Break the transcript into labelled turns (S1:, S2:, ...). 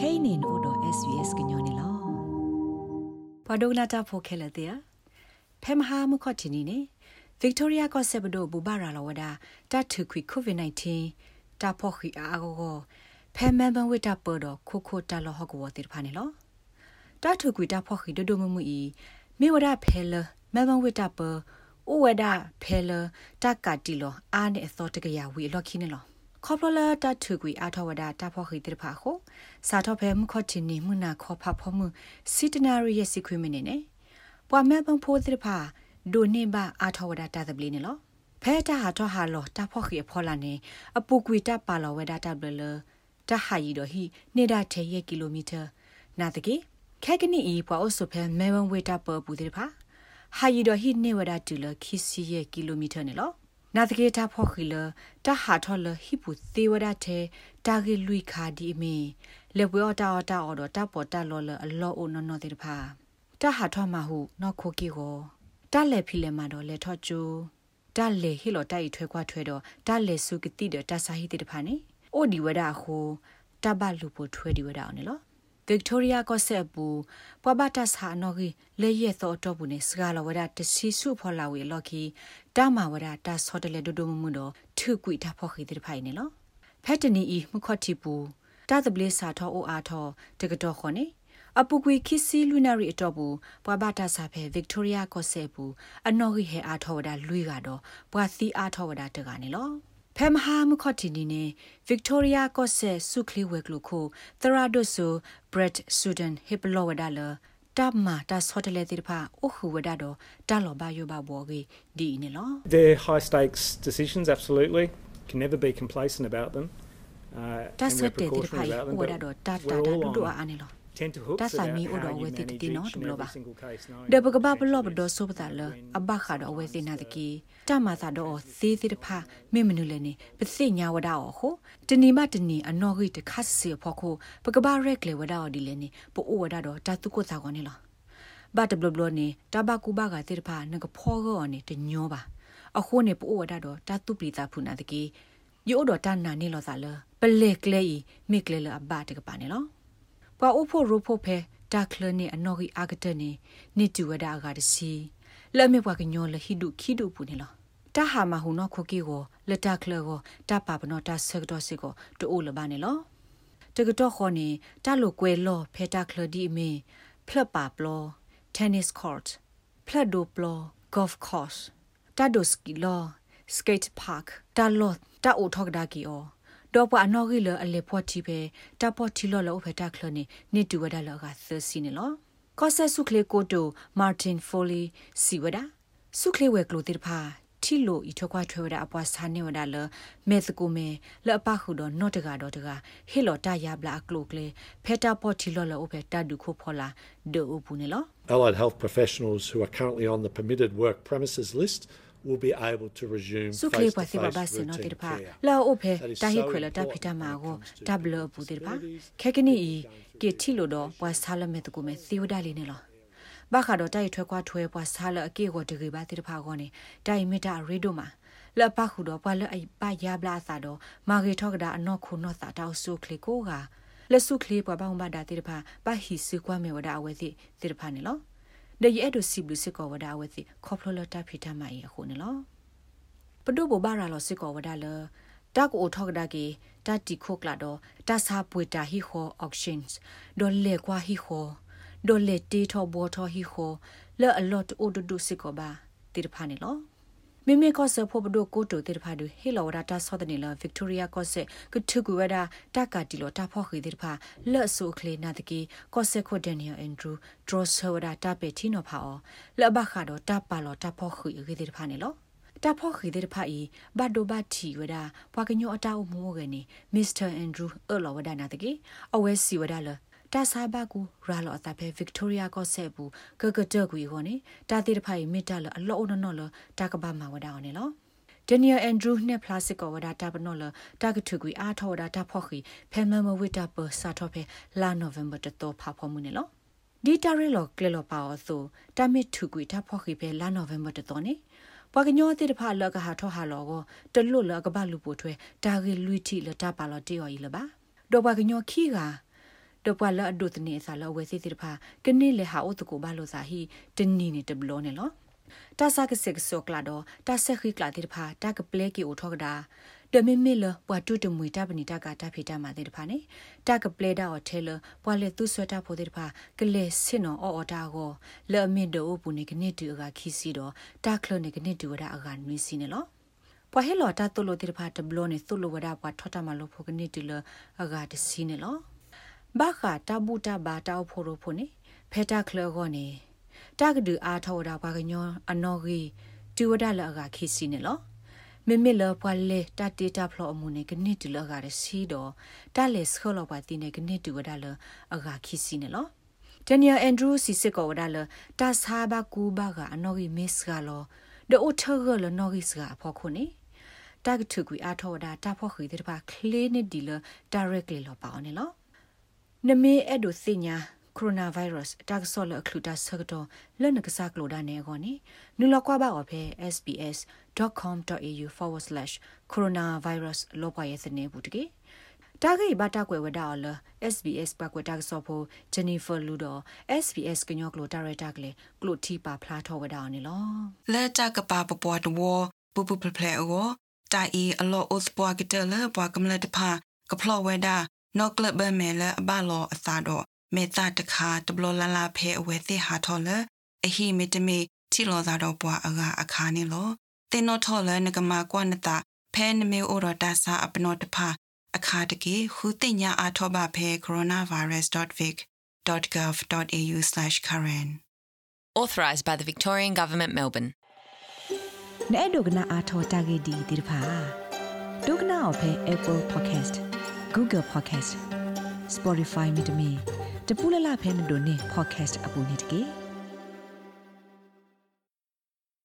S1: kainin odo svs gnyone lo padogla ta phokele te phem ha mu kho tini ne victoria ko sebdo bubara lo wada ta thu kwi covid 19 ta phokhi a go go phem man ban wita podo kho kho ta lo ho go te phane lo ta thu kwi ta phokhi do do mu mu i me wada phele man ban wita po o wada phele ta ka ti lo a ne a thot ga ya wi lo khine lo ခေါ ပလလာတထုကွေအာထဝဒတာဖောခိတိဖာခိုစာထောဖဲမခော့တင်နေမှုနာခောဖဖောမှုစီတနာရီရဲ့စီခွေးမနေနဲ့ပွာမဲပန်ဖိုးတိဖာဒိုနေဘာအာထဝဒတာတပလီနေလောဖဲတာဟာတော့ဟာလောတာဖောခိဖောလာနေအပူကွေတပါလောဝဒတာဘလလတဟာယီတော့ဟီနေတာထဲရဲ့ကီလိုမီတာနာတကေခဲကနီအီပွာအိုဆိုဖဲမဲဝန်ဝေတာပပူတိဖာဟာယီတော့ဟီနေဝဒတူလခီစီရဲ့ကီလိုမီတာနေလော နာတကေတာဖောခိလတဟာထောလဟိပုသေဝဒတဲ့တာဂေလွိခါဒီမီလေပွေောတာောတာအော်တော့တပေါ်တလောလအလောအိုနော်နော်တဲ့ဖာတဟာထောမဟုနော်ခိုကီကိုတလက်ဖီလေမှာတော့လေထောကျူတလေဟီလောတိုက်ထွဲခွားထွဲတော့တလေစုကတိတဲ့တဆာဟိတဲ့ဖာနေအိုဒီဝဒခုတဘလူပိုထွဲဒီဝဒအောင်နော် Victoria ko se bu pa ba ta sa no gi le ye tho to bu ne sga la wada de si su pho la we lo ki ta ma wada ta so de le do do mu mu do thu kui ta pho khi de phai ne lo phet ni i mu kho ti bu ta the ble sa tho o a tho de ga do kho ne အပူကွေခီစီလူနာရီအတော့ဘူးပွာဘာတာစာဖဲဗစ်တိုးရီယာကော့ဆေဘူးအနော်ဟီဟဲအားထောဝဒါလွီကတော့ပွာသီအားထောဝဒါတကနေလော ဖမ်ဟာမခတ်တီနီနေဗစ်တိုးရီယာကော့ဆေဆုခလီဝဲကလူခိုသရာဒိုဆိုဘရက်ဆူဒန်ဟစ်ပလောဝဒါလတပ်မာတာဆော့တလေတိဖာအခုဝဒါတော့တာလောဘာယောဘာဘောဂီဒီနေလော
S2: They're high stakes decisions absolutely can never be complacent about them
S1: uh တာဆော့တေတိဖာဝဒါတော့တာတာတာဒူဒူအာနေလော
S2: tend to hook
S1: တာဆိုင်မီအိုတော့ဝဲတိတိနော်တဘလ ပါဒဘကဘာဘလော့ဘဒဆိုပတာလအဘခါတော့ဝဲစနာတကီတမသာတော့သေးသေးတဖာမေမနုလည်းနေပစိညာဝဒါဟိုတနီမတနီအနော်ဂိတခတ်စီဖို့ခိုပကဘာရက်လေဝဒါဒီလည်းနေပိုအိုဝဒါတော့တာတုကိုသာကောနေလားဘာတဘလဘလနေတဘကူဘာကတိတဖာငကဖောကောနေတညောပါအခုနေပိုအိုဝဒါတော့တာတုပရိတာဖုနာတကီယိုတော့တန်နာနေလောသာလပလေကလေမိကလေလအဘတကပါနေလော ပွာဥဖို့ရဖို့ဖဲဒါကလနေအနော်ကြီးအာဂတနေနေတူဝဒအာဂတစီလက်မြပွားကညောလဟိဒုခိဒုပူနေလောတာဟာမဟုနောခိုကီကိုလက်တာကလကိုတာပါပနောတာဆက်တော့စီကိုတူလဘာနေလောတကတော့ခေါနေတာလိုကွဲလောဖဲတာကလဒီမီဖလပါပလော tennis court ဖလဒိုပလော golf course တာဒိုစကီလော skate park တာလောတာအိုထောက်ဒါကီအော တော့ပအနော်ဂီလအလေဖော့တီပဲတပေါ်တီလောလောဖက်တာခလနေနေတူဝဒါလောကသစီနေလောကောဆက်ဆုခလေကိုတိုမာတင်ဖိုလီစီဝဒါဆုခလေဝဲကလိုတိဖာတီလိုဤထွခွားထွဲဝဒါအပွားစာနေဝဒါလမဲစကူမဲလအပခုတော့နော့တကတော့တကဟေလောတရဘလာကလိုကလေဖက်တာပေါ်တီလောလောဖက်တာဒုခိုဖောလာဒိုပူနေလော
S3: Allied health professionals who are currently on the permitted work premises list will be able to resume
S1: su kle pa se ba ba se no te pa la o phe ta hi khwela ta phita ma go w bu te pa khe kini i ke thi lo do pwa sa la me to ko me si wada le ne lo ဘာခါတော့တိုက်ထွဲခွားထွဲပွားစားလအကေကိုတကေပါတိတဖာကောနေတိုက်မီတာရေဒိုမှာလပခုတော့ပွာလအိပါရဘလာစာတော့မာဂေထောက်ကဒါအနော့ခုနော့စာတောက်ဆုခလီကိုကလက်စုခလီပွားပေါင်းပါတာတိတဖာပါဟီစုကွာမေဝဒါအဝဲစီတိတဖာနေလော ဒရဲ့အဲ့ဒိုစီဘလူစစ်ကောဝဒါဝဲစီခေါပလလတာဖီတမအေအခုနော်ပဒုဘဘာရာလစစ်ကောဝဒါလတာကိုထောက်ဒါကေတာတီခိုကလာတော့တာစာပွေတာဟီခို auctions ဒေါ်လေကွာဟီခိုဒေါ်လေတီထောဘောထောဟီခိုလဲအလော့အိုဒဒုစစ်ကောဘာတိတဖာနေလော မိမိကောဆဖို့ဘဒိုကိုတိုတေတဖာဒူဟီလောဒါတာဆောဒနေလဗစ်တိုးရီယာကောဆကထုကူဝဒါတာကာတီလောတာဖောခိတေတဖာလဲ့ဆူခလေနာတကီကောဆခိုဒန်နီယယ်အန်ဒရူဒရောဆဝဒါတာပေတီနောဖာအောလဲ့ဘခါတော့တာပါလောတာဖောခိခေတေတဖာနေလောတာဖောခိတဲ့ဖာဤဘတ်ဒိုဘတ်တီဝဒါပွာကညိုအတောက်မိုးကနေမစ္စတာအန်ဒရူအလောဝဒါနာတကေအဝဲစီဝဒါလ တာစာဘကူရာလောအတာဖဲဗစ်တိုးရီယာကောဆက်ဘူးဂဂတကွေခေါနေတာတိတဖိုင်မစ်တလအလောအနော်နော်လတာကဘာမဝဒါအောင်နေလောဒနီယယ်အန်ဒရူးနဲ့ပလတ်စကောဝဒါတာပနော်လတာကထုကွေအားထောဒါတာဖော့ခီဖဲမမဝိတာပစာထောဖဲလာနိုဝင်ဘာတတော့ဖာဖော်မှုနေလောဒီတာရီလောကလလောပါအောဆိုတာမစ်ထုကွေတာဖော့ခီဖဲလာနိုဝင်ဘာတတော့နေပကညောတိတဖလကဟာထောဟာလောကိုတလွတ်လကဘလူပိုထွဲတာဂီလူတီလတာပါလတေယော်ဤလပါဒေါ်ပကညောခီက တပွာလအဒုတနေစာလဝဲစီတိတဖာကနေလေဟာအိုတကိုဘာလို့စာဟီတနီနေတဘလောနေလောတာဆာကစစ်ဆောကလာတော့တာဆက်ခိကလာတိတဖာတာကပလေကီအိုထောကဒါတမင်မီလပွာတူတမွေတာပနီတာကတာဖေတာမာတိတဖာနေတာကပလေဒါအော်ထဲလပွာလေသူဆွတာဖိုတိတဖာကလေစင်နောအော်အော်တာကိုလဲအမင်ဒိုပူနေကနေတူကခီစီတော့တာကလနေကနေတူဒါအကနွေးစီနေလောပွာဟဲလော်တာတုလိုတိတဖာတဘလောနေသုလိုဝဒါပွာထောတာမလို့ဖိုကနေတူလအကတစီနေလော ဘာခာတဘူတာဘာတောက်ဖိုရိုဖိုနေဖဲတာကလောကောနေတာကဒူအားထောတာဘာကညောအနော်ကြီးတူဝဒါလအကခီစီနေလောမေမေလပွာလေတတေတာဖလောအမှုနေကနေတူလကရစီတော့တာလေစခလောပါတိနေကနေတူဝဒါလအကခီစီနေလောဒနီယယ်အန်ဒရူးစီစစ်ကောဝဒါလတာဆာဘကူဘာကအနော်ကြီးမစ်ကလောဒအိုထောဂလနော်ကြီးစကဖောခုနေတာကထုကွေအားထောဒါတာဖောခိတဲ့ပါကလေးနေဒီလ directly လောပါအောင်နော် နမေအဲ့ဒိုစညာကိုရိုနာဗိုင်းရပ်စ်တက်ဆောလအခလူတာဆကတော့လနကစားကလိုဒါနေကောနိနူလကွာပါအဖေ sbs.com.au/coronavirus လောပါရဲ့စနေဘူးတကေတာဂိဘတာကွယ်ဝဒါလ SBS ဘကွယ်တာဆောဖို့ Jennifer Ludo SBS ကညောကလိုတာရတာကလေကလိုတီပါဖလားထောဝဒါနေလော
S4: လဲတာကပါပပွားတဝပူပူဖဖလဲအောတာအီအလောအိုစပွားကတလပွားကမလတဖာကဖလောဝဲဒါ နော့ကလဘမဲလအဘလောအသာတော့မေတာတခါတဘလလလာဖဲအဝဲသိဟာထော်လအဟိမေတမေချီလောသာတော့ပွားအကအခါနေလောတင်နောထော်လနကမာကွာနတာဖဲနမေဩရတာစာအပနောတဖာအခါတကေဟူတင်ညာအာထောဘဖဲ coronavirus.vic.gov.au/current
S5: authorised by the Victorian Government Melbourne
S1: နဲ့ဒုကနာအာထောတာဂေဒီဒီဖာဒုကနာအဖေ Apple Podcast Google Podcast Spotify မြေတမီတပူလလဖဲနေတို့နေ podcast အပူနေတကေ